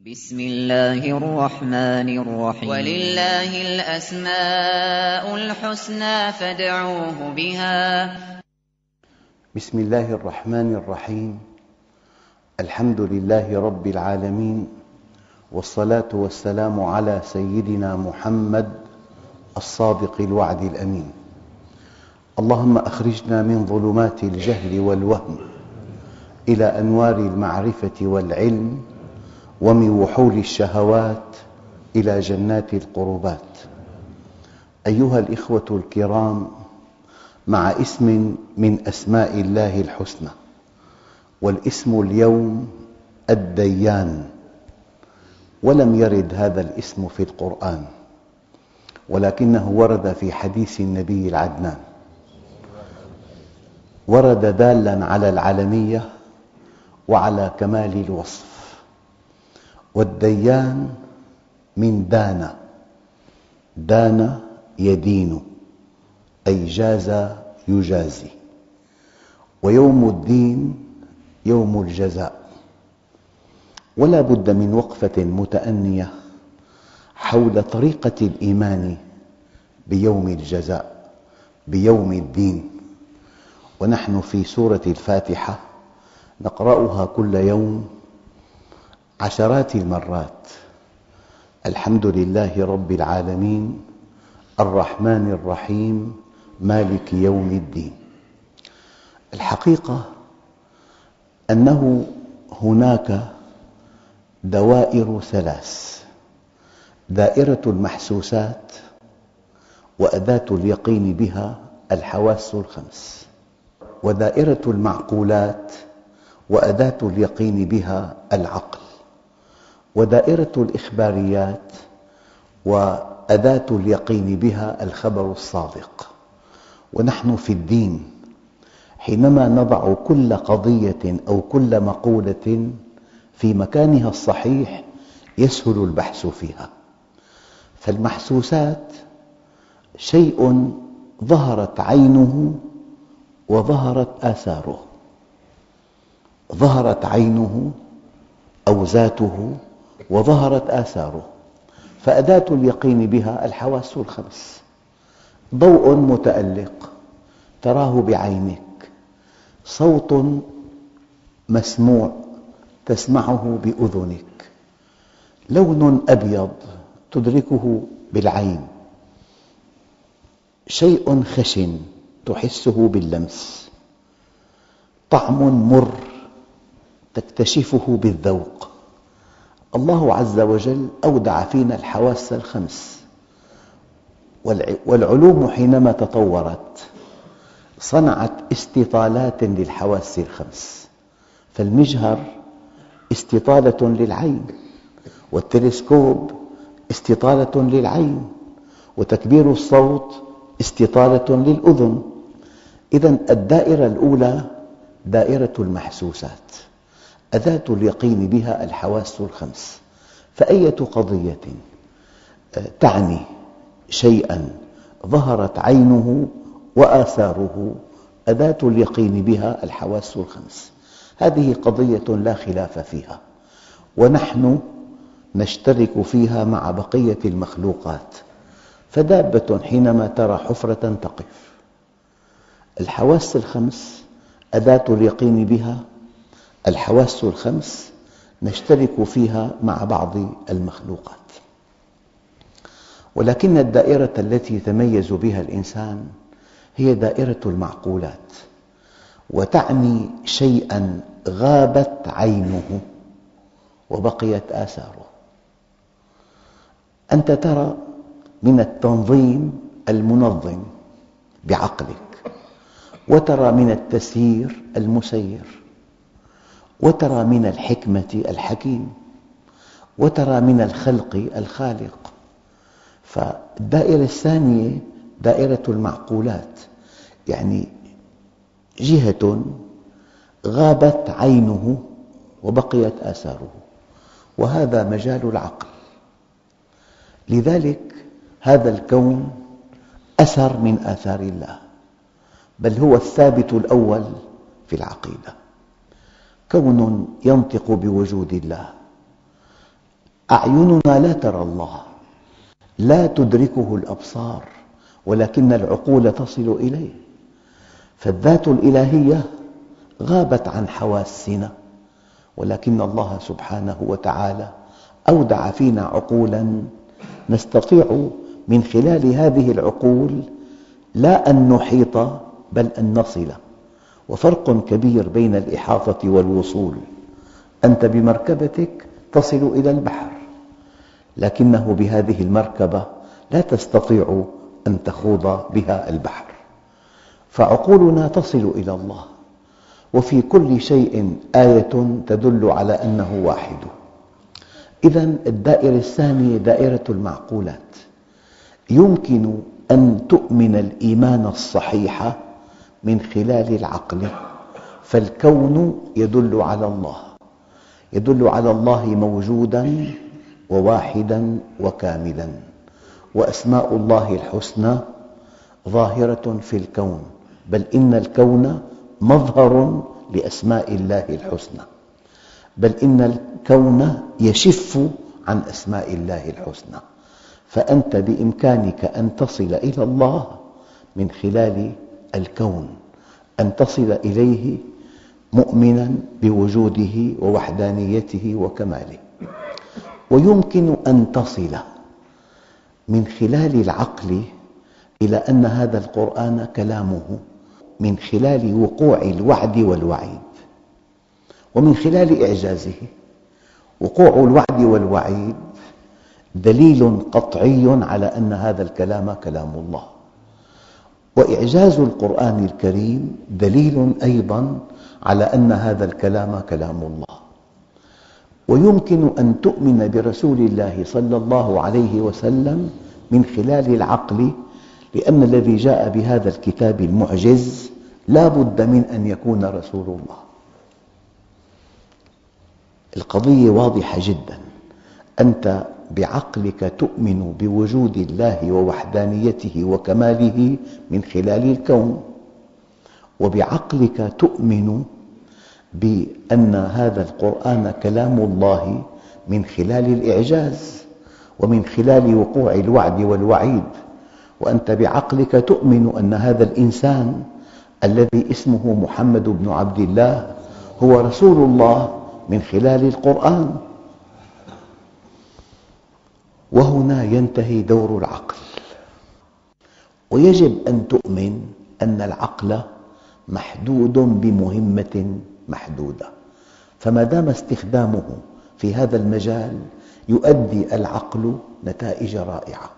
بسم الله الرحمن الرحيم. ولله الأسماء الحسنى فادعوه بها. بسم الله الرحمن الرحيم. الحمد لله رب العالمين. والصلاة والسلام على سيدنا محمد الصادق الوعد الأمين. اللهم أخرجنا من ظلمات الجهل والوهم إلى أنوار المعرفة والعلم ومن وحول الشهوات إلى جنات القربات. أيها الإخوة الكرام مع اسم من أسماء الله الحسنى والاسم اليوم الديان ولم يرد هذا الاسم في القرآن ولكنه ورد في حديث النبي العدنان. ورد دالا على العلمية وعلى كمال الوصف. والديان من دان دان يدين أي جاز يجازي. ويوم الدين يوم الجزاء. ولا بد من وقفة متأنية حول طريقة الإيمان بيوم الجزاء بيوم الدين. ونحن في سورة الفاتحة نقرأها كل يوم عشرات المرات. الحمد لله رب العالمين الرحمن الرحيم مالك يوم الدين. الحقيقة أنه هناك دوائر ثلاث دائرة المحسوسات وأداة اليقين بها الحواس الخمس. ودائرة المعقولات وأداة اليقين بها العقل. ودائرة الإخباريات وأداة اليقين بها الخبر الصادق. ونحن في الدين حينما نضع كل قضية أو كل مقولة في مكانها الصحيح يسهل البحث فيها. فالمحسوسات شيء ظهرت عينه وظهرت آثاره. ظهرت عينه أو ذاته وظهرت آثاره. فأداة اليقين بها الحواس الخمس. ضوء متألق تراه بعينك. صوت مسموع تسمعه بأذنك. لون أبيض تدركه بالعين. شيء خشن تحسه باللمس. طعم مر تكتشفه بالذوق. الله عز وجل أودع فينا الحواس الخمس. والعلوم حينما تطورت صنعت استطالات للحواس الخمس. فالمجهر استطالة للعين والتلسكوب استطالة للعين وتكبير الصوت استطالة للأذن. إذا الدائرة الأولى دائرة المحسوسات. أداة اليقين بها الحواس الخمس. فأية قضية آه، تعني شيئا ظهرت عينه وآثاره أداة اليقين بها الحواس الخمس. هذه قضية لا خلاف فيها ونحن نشترك فيها مع بقية المخلوقات. فدابة حينما ترى حفرة تقف الحواس الخمس أداة اليقين بها الحواس الخمس نشترك فيها مع بعض المخلوقات. ولكن الدائرة التي يتميز بها الإنسان هي دائرة المعقولات وتعني شيئا غابت عينه وبقيت آثاره. أنت ترى من التنظيم المنظم بعقلك وترى من التسيير المسير. وترى من الحكمة الحكيم وترى من الخلق الخالق. فالدائرة الثانية دائرة المعقولات يعني جهة غابت عينه وبقيت آثاره وهذا مجال العقل. لذلك هذا الكون أثر من آثار الله بل هو الثابت الأول في العقيدة. كون ينطق بوجود الله. أعيننا لا ترى الله لا تدركه الأبصار ولكن العقول تصل إليه. فالذات الإلهية غابت عن حواسنا ولكن الله سبحانه وتعالى أودع فينا عقولا نستطيع من خلال هذه العقول لا أن نحيط بل أن نصل. وفرق كبير بين الإحاطة والوصول. أنت بمركبتك تصل إلى البحر لكنه بهذه المركبة لا تستطيع أن تخوض بها البحر. فعقولنا تصل إلى الله وفي كل شيء آية تدل على أنه واحد. إذا الدائرة الثانية دائرة المعقولات. يمكن أن تؤمن الإيمان الصحيح من خلال العقل. فالكون يدل على الله. يدل على الله موجودا وواحدا وكاملا. وأسماء الله الحسنى ظاهرة في الكون. بل إن الكون مظهر لأسماء الله الحسنى. بل إن الكون يشف عن أسماء الله الحسنى. فأنت بإمكانك أن تصل إلى الله من خلال الكون أن تصل إليه مؤمنا بوجوده ووحدانيته وكماله. ويمكن أن تصل من خلال العقل إلى أن هذا القرآن كلامه من خلال وقوع الوعد والوعيد ومن خلال إعجازه وقوع الوعد والوعيد دليل قطعي على أن هذا الكلام كلام الله. وإعجاز القرآن الكريم دليل أيضا على أن هذا الكلام كلام الله. ويمكن أن تؤمن برسول الله صلى الله عليه وسلم من خلال العقل لأن الذي جاء بهذا الكتاب المعجز لا بد من أن يكون رسول الله. القضية واضحة جدا. أنت بعقلك تؤمن بوجود الله ووحدانيته وكماله من خلال الكون. وبعقلك تؤمن بأن هذا القرآن كلام الله من خلال الإعجاز ومن خلال وقوع الوعد والوعيد. وأنت بعقلك تؤمن أن هذا الإنسان الذي اسمه محمد بن عبد الله هو رسول الله من خلال القرآن. وهنا ينتهي دور العقل. ويجب أن تؤمن أن العقل محدود بمهمة محدودة. فما دام استخدامه في هذا المجال يؤدي العقل نتائج رائعة.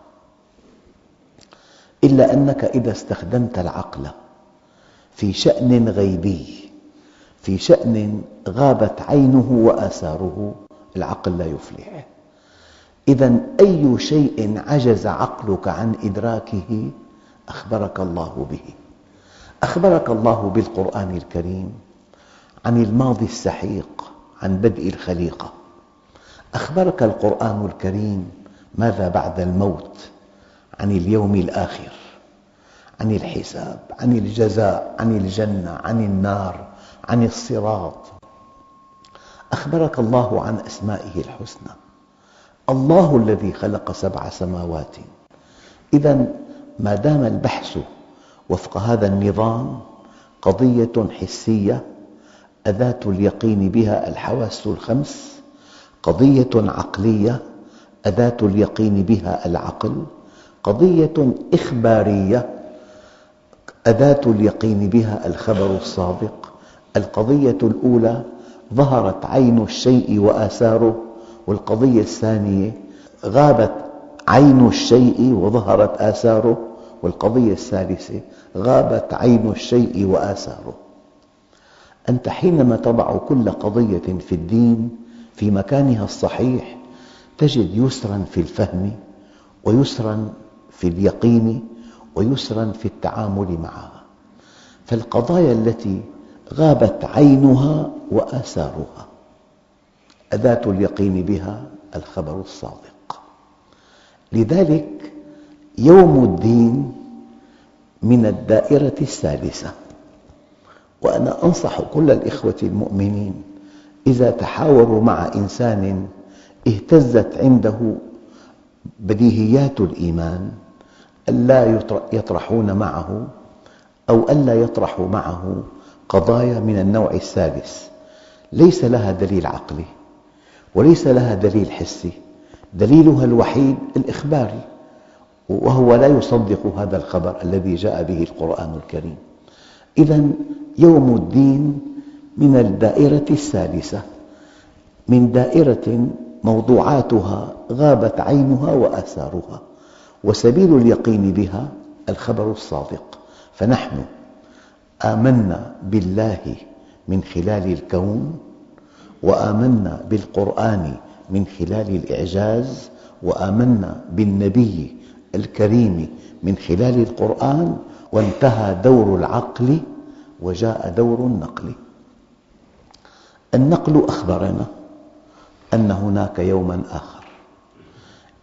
إلا أنك إذا استخدمت العقل في شأن غيبي في شأن غابت عينه وآثاره العقل لا يفلح. إذا أي شيء عجز عقلك عن إدراكه أخبرك الله به. أخبرك الله بالقرآن الكريم عن الماضي السحيق عن بدء الخليقة. أخبرك القرآن الكريم ماذا بعد الموت؟ عن اليوم الآخر عن الحساب عن الجزاء عن الجنة عن النار عن الصراط. أخبرك الله عن أسمائه الحسنى. الله الذي خلق سبع سماوات. إذا ما دام البحث وفق هذا النظام قضية حسية أداة اليقين بها الحواس الخمس قضية عقلية أداة اليقين بها العقل قضية إخبارية أداة اليقين بها الخبر الصادق القضية الأولى ظهرت عين الشيء وآثاره والقضية الثانية غابت عين الشيء وظهرت آثاره والقضية الثالثة غابت عين الشيء وآثاره. أنت حينما تضع كل قضية في الدين في مكانها الصحيح تجد يسرا في الفهم ويسرا في اليقين ويسرا في التعامل معها. فالقضايا التي غابت عينها وآثارها. أداة اليقين بها الخبر الصادق. لذلك يوم الدين من الدائرة الثالثة وأنا أنصح كل الإخوة المؤمنين إذا تحاوروا مع إنسان اهتزت عنده بديهيات الإيمان ألا يطرحون معه أو ألا يطرحوا معه قضايا من النوع الثالث ليس لها دليل عقلي. وليس لها دليل حسي. دليلها الوحيد الإخباري وهو لا يصدق هذا الخبر الذي جاء به القرآن الكريم. إذا يوم الدين من الدائرة الثالثة من دائرة موضوعاتها غابت عينها وآثارها وسبيل اليقين بها الخبر الصادق. فنحن آمنا بالله من خلال الكون وآمنا بالقرآن من خلال الإعجاز وآمنا بالنبي الكريم من خلال القرآن وانتهى دور العقل وجاء دور النقل. النقل أخبرنا أن هناك يوما آخر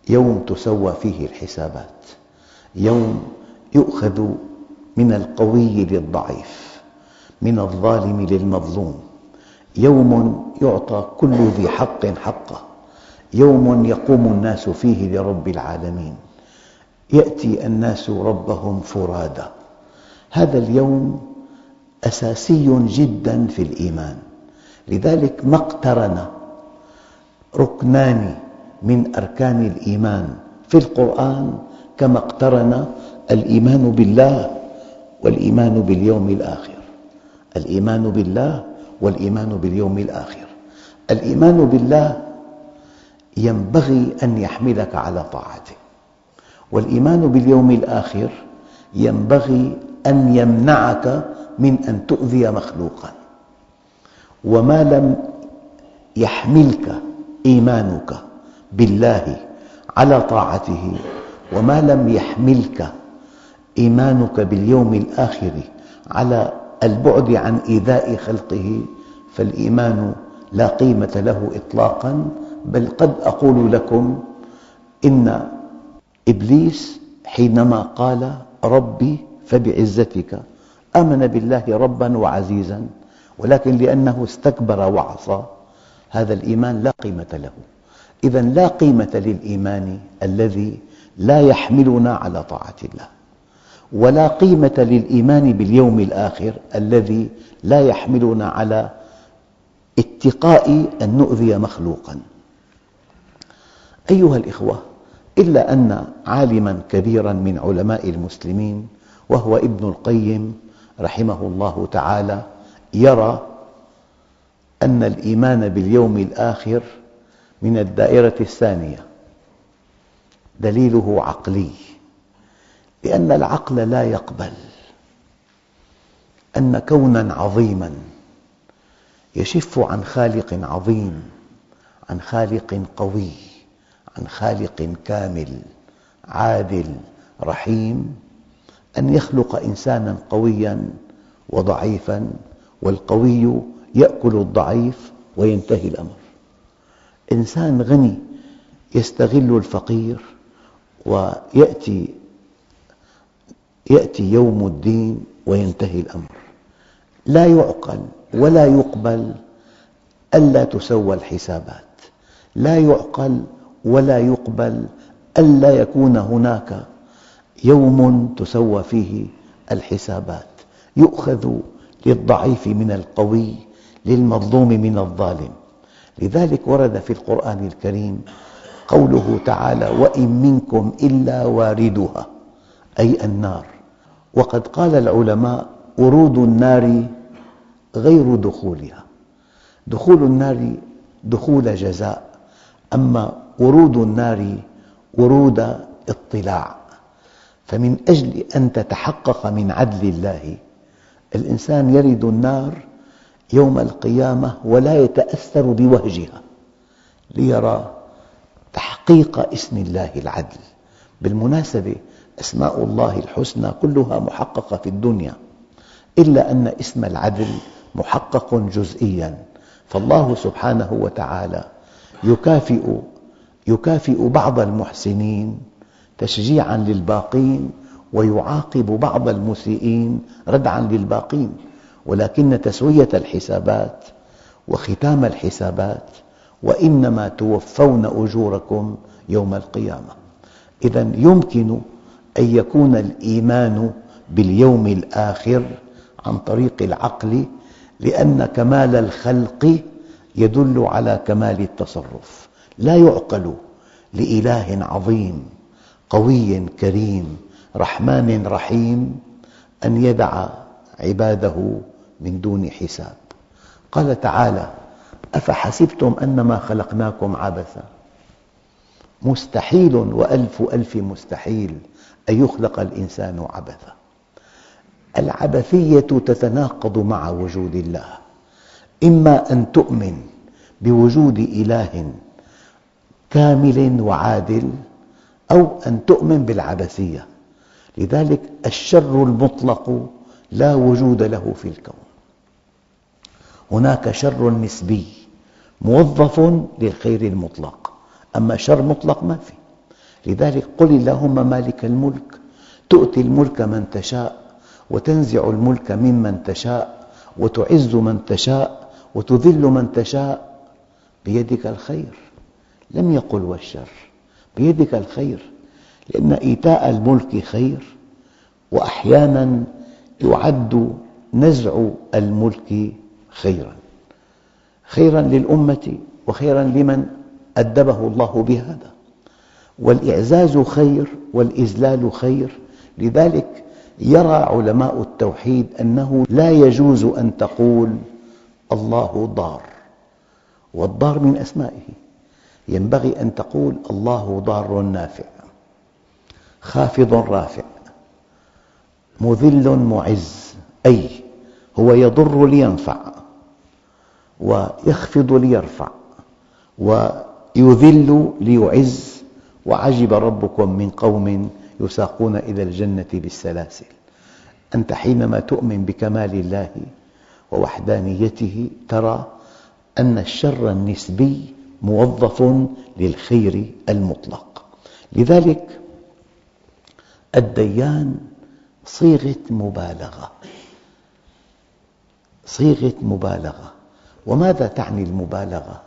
يوم تسوى فيه الحسابات يوم يؤخذ من القوي للضعيف من الظالم للمظلوم. يوم يعطى كل ذي حق حقه. يوم يقوم الناس فيه لرب العالمين. يأتي الناس ربهم فرادى هذا اليوم أساسي جدا في الإيمان. لذلك ما اقترن ركنان من أركان الإيمان في القرآن كما اقترن الإيمان بالله والإيمان باليوم الآخر. الإيمان بالله والإيمان باليوم الآخر. الإيمان بالله ينبغي أن يحملك على طاعته. والإيمان باليوم الآخر ينبغي أن يمنعك من أن تؤذي مخلوقا. وما لم يحملك إيمانك بالله على طاعته وما لم يحملك إيمانك باليوم الآخر على البعد عن إيذاء خلقه فالإيمان لا قيمة له إطلاقا بل قد أقول لكم إن إبليس حينما قال ربي فبعزتك آمن بالله ربا وعزيزا ولكن لأنه استكبر وعصى هذا الإيمان لا قيمة له. إذا لا قيمة للإيمان الذي لا يحملنا على طاعة الله. ولا قيمة للإيمان باليوم الآخر الذي لا يحملنا على اتقاء أن نؤذي مخلوقا. أيها الإخوة إلا أن عالما كبيرا من علماء المسلمين وهو ابن القيم رحمه الله تعالى يرى أن الإيمان باليوم الآخر من الدائرة الثانية دليله عقلي. لأن العقل لا يقبل أن كونا عظيما يشف عن خالق عظيم عن خالق قوي عن خالق كامل عادل رحيم أن يخلق إنسانا قويا وضعيفا والقوي يأكل الضعيف وينتهي الأمر. إنسان غني يستغل الفقير ويأتي يأتي يوم الدين وينتهي الأمر. لا يعقل ولا يقبل ألا تسوى الحسابات. لا يعقل ولا يقبل ألا يكون هناك يوم تسوى فيه الحسابات. يؤخذ للضعيف من القوي للمظلوم من الظالم. لذلك ورد في القرآن الكريم قوله تعالى وإن منكم إلا واردها. أي النار. وقد قال العلماء ورود النار غير دخولها. دخول النار دخول جزاء أما ورود النار ورود اطلاع. فمن أجل أن تتحقق من عدل الله الإنسان يرد النار يوم القيامة ولا يتأثر بوهجها ليرى تحقيق اسم الله العدل. بالمناسبة أسماء الله الحسنى كلها محققة في الدنيا إلا أن اسم العدل محقق جزئيا. فالله سبحانه وتعالى يكافئ يكافئ بعض المحسنين تشجيعا للباقين ويعاقب بعض المسيئين ردعا للباقين. ولكن تسوية الحسابات وختام الحسابات وإنما توفون أجوركم يوم القيامة. إذا يمكن أن يكون الإيمان باليوم الآخر عن طريق العقل لأن كمال الخلق يدل على كمال التصرف. لا يعقل لإله عظيم قوي كريم رحمن رحيم أن يدع عباده من دون حساب. قال تعالى أفحسبتم أنما خلقناكم عبثا؟ مستحيل وألف ألف مستحيل. أن يخلق الإنسان عبثا. العبثية تتناقض مع وجود الله. إما أن تؤمن بوجود إله كامل وعادل أو أن تؤمن بالعبثية. لذلك الشر المطلق لا وجود له في الكون. هناك شر نسبي موظف للخير المطلق. أما شر مطلق ما في. لذلك قل اللهم مالك الملك تؤتي الملك من تشاء وتنزع الملك ممن تشاء وتعز من تشاء وتذل من تشاء. بيدك الخير. لم يقل والشر. بيدك الخير. لأن إيتاء الملك خير وأحيانا يعد نزع الملك خيرا. خيرا للأمة وخيرا لمن أدبه الله بهذا. والإعزاز خير والإذلال خير. لذلك يرى علماء التوحيد أنه لا يجوز أن تقول الله ضار والضار من أسمائه. ينبغي أن تقول الله ضار نافع خافض رافع مذل معز أي هو يضر لينفع ويخفض ليرفع ويذل ليعز وعجب ربكم من قوم يساقون إلى الجنة بالسلاسل. أنت حينما تؤمن بكمال الله ووحدانيته ترى أن الشر النسبي موظف للخير المطلق. لذلك الديان صيغة مبالغة. صيغة مبالغة. وماذا تعني المبالغة؟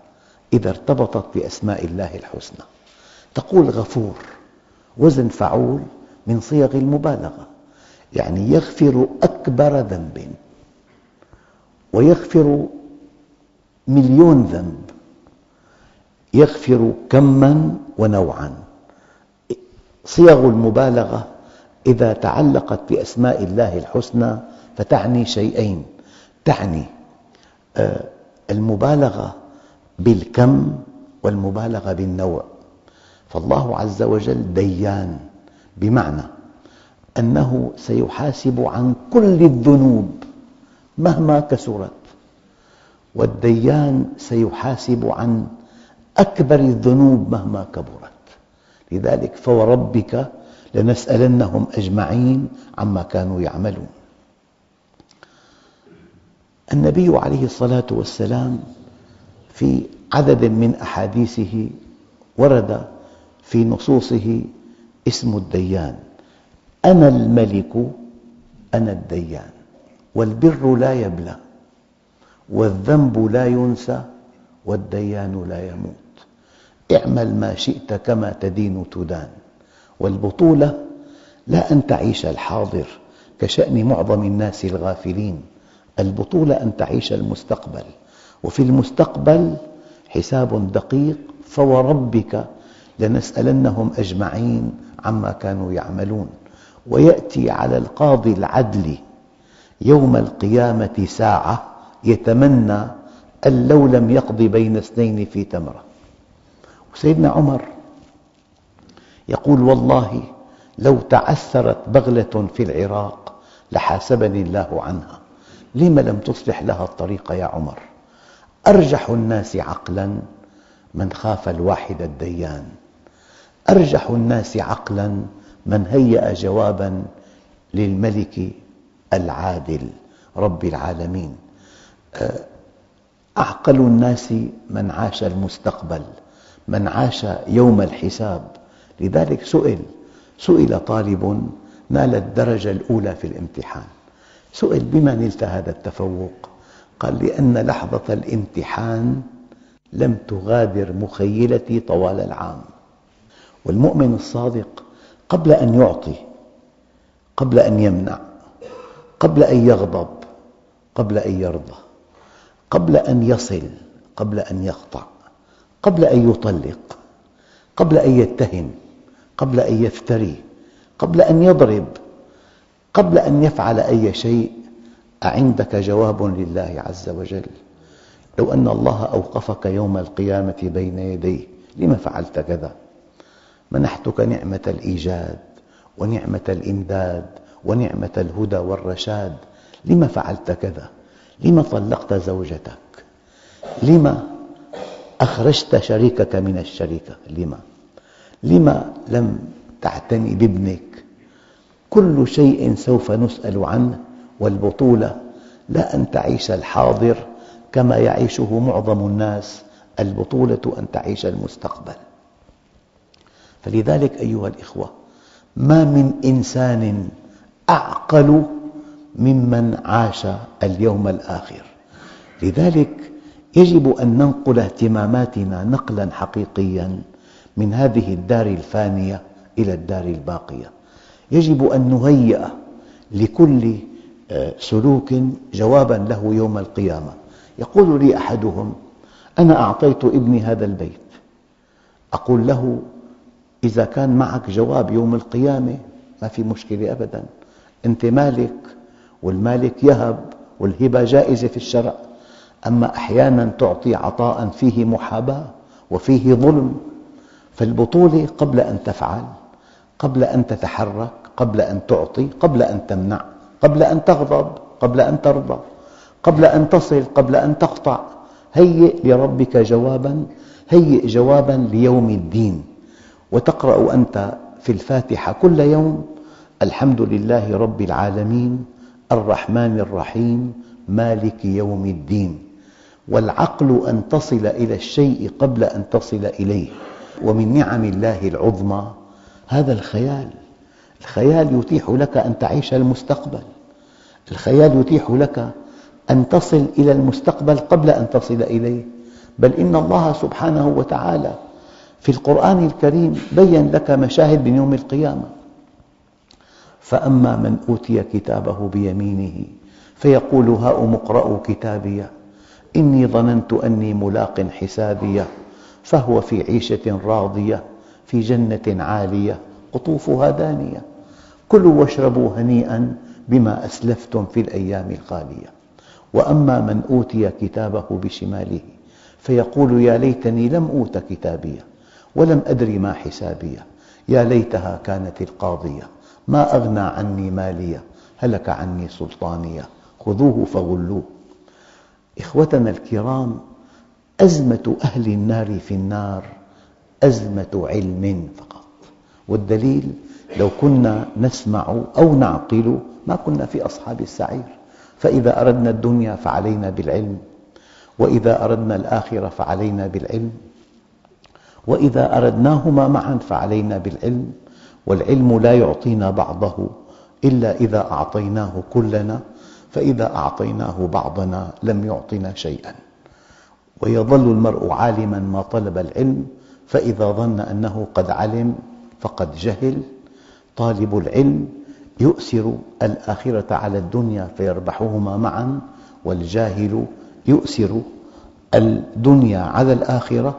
إذا ارتبطت بأسماء الله الحسنى. تقول غفور وزن فعول من صيغ المبالغة يعني يغفر أكبر ذنب ويغفر مليون ذنب يغفر كما ونوعا. صيغ المبالغة إذا تعلقت بأسماء الله الحسنى فتعني شيئين. تعني آه، المبالغة بالكم والمبالغة بالنوع. فالله عز وجل ديان بمعنى أنه سيحاسب عن كل الذنوب مهما كثرت والديان سيحاسب عن أكبر الذنوب مهما كبرت. لذلك فوربك لنسألنهم أجمعين عما كانوا يعملون. النبي عليه الصلاة والسلام في عدد من أحاديثه ورد في نصوصه اسم الديان. أنا الملك أنا الديان. والبر لا يبلى والذنب لا ينسى والديان لا يموت. اعمل ما شئت كما تدين تدان. والبطولة لا أن تعيش الحاضر كشأن معظم الناس الغافلين. البطولة أن تعيش المستقبل. وفي المستقبل حساب دقيق فوربك لنسألنهم أجمعين عما كانوا يعملون. ويأتي على القاضي العدل يوم القيامة ساعة يتمنى أن لو لم يقض بين اثنين في تمرة. وسيدنا عمر يقول والله لو تعثرت بغلة في العراق لحاسبني الله عنها. لم لم تصلح لها الطريق يا عمر؟ أرجح الناس عقلا من خاف الواحد الديان. أرجح الناس عقلا من هيأ جوابا للملك العادل رب العالمين. أعقل الناس من عاش المستقبل من عاش يوم الحساب. لذلك سئل سئل طالب نال الدرجة الأولى في الامتحان. سئل بما نلت هذا التفوق؟ قال لأن لحظة الامتحان لم تغادر مخيلتي طوال العام. والمؤمن الصادق قبل أن يعطي قبل أن يمنع قبل أن يغضب قبل أن يرضى قبل أن يصل قبل أن يقطع قبل أن يطلق قبل أن يتهم قبل أن يفتري قبل أن يضرب قبل أن يفعل أي شيء أعندك جواب لله عز وجل لو أن الله أوقفك يوم القيامة بين يديه لم فعلت كذا منحتك نعمة الإيجاد ونعمة الإمداد ونعمة الهدى والرشاد. لم فعلت كذا؟ لم طلقت زوجتك؟ لم أخرجت شريكك من الشركة لم لم لم تعتني بابنك؟ كل شيء سوف نسأل عنه والبطولة لا أن تعيش الحاضر كما يعيشه معظم الناس البطولة أن تعيش المستقبل. فلذلك أيها الإخوة ما من إنسان أعقل ممن عاش اليوم الآخر. لذلك يجب أن ننقل اهتماماتنا نقلا حقيقيا من هذه الدار الفانية إلى الدار الباقية. يجب أن نهيئ لكل آه، سلوك جوابا له يوم القيامة. يقول لي أحدهم أنا أعطيت ابني هذا البيت. أقول له إذا كان معك جواب يوم القيامة ما في مشكلة أبدا. أنت مالك والمالك يهب والهبة جائزة في الشرع. أما أحيانا تعطي عطاء فيه محاباة وفيه ظلم. فالبطولة قبل أن تفعل قبل أن تتحرك قبل أن تعطي قبل أن تمنع قبل أن تغضب قبل أن ترضى قبل أن تصل قبل أن تقطع. هيئ لربك جوابا هيئ جوابا ليوم الدين. وتقرأ أنت في الفاتحة كل يوم الحمد لله رب العالمين الرحمن الرحيم مالك يوم الدين. والعقل أن تصل إلى الشيء قبل أن تصل إليه ومن نعم الله العظمى. هذا الخيال الخيال يتيح لك أن تعيش المستقبل. الخيال يتيح لك أن تصل إلى المستقبل قبل أن تصل إليه. بل إن الله سبحانه وتعالى في القرآن الكريم بين لك مشاهد من يوم القيامة. فأما من أوتي كتابه بيمينه فيقول هاؤم اقرءوا كتابي. إني ظننت أني ملاق حسابيه فهو في عيشة راضية في جنة عالية قطوفها دانية. كلوا واشربوا هنيئا بما أسلفتم في الأيام الخالية. وأما من أوتي كتابه بشماله فيقول يا ليتني لم أوت كتابيه ولم أدر ما حسابية. يا ليتها كانت القاضية. ما أغنى عني مالية. هلك عني سلطانية. خذوه فغلوه. إخوتنا الكرام أزمة أهل النار في النار أزمة علم فقط. والدليل لو كنا نسمع أو نعقل ما كنا في أصحاب السعير. فإذا أردنا الدنيا فعلينا بالعلم وإذا أردنا الآخرة فعلينا بالعلم. وإذا أردناهما معا فعلينا بالعلم والعلم لا يعطينا بعضه إلا إذا أعطيناه كلنا فإذا أعطيناه بعضنا لم يعطنا شيئا. ويظل المرء عالما ما طلب العلم فإذا ظن أنه قد علم فقد جهل. طالب العلم يؤثر الآخرة على الدنيا فيربحهما معا والجاهل يؤثر الدنيا على الآخرة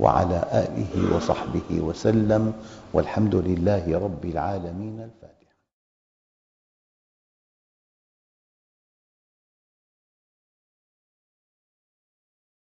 وعلى آله وصحبه وسلم والحمد لله رب العالمين.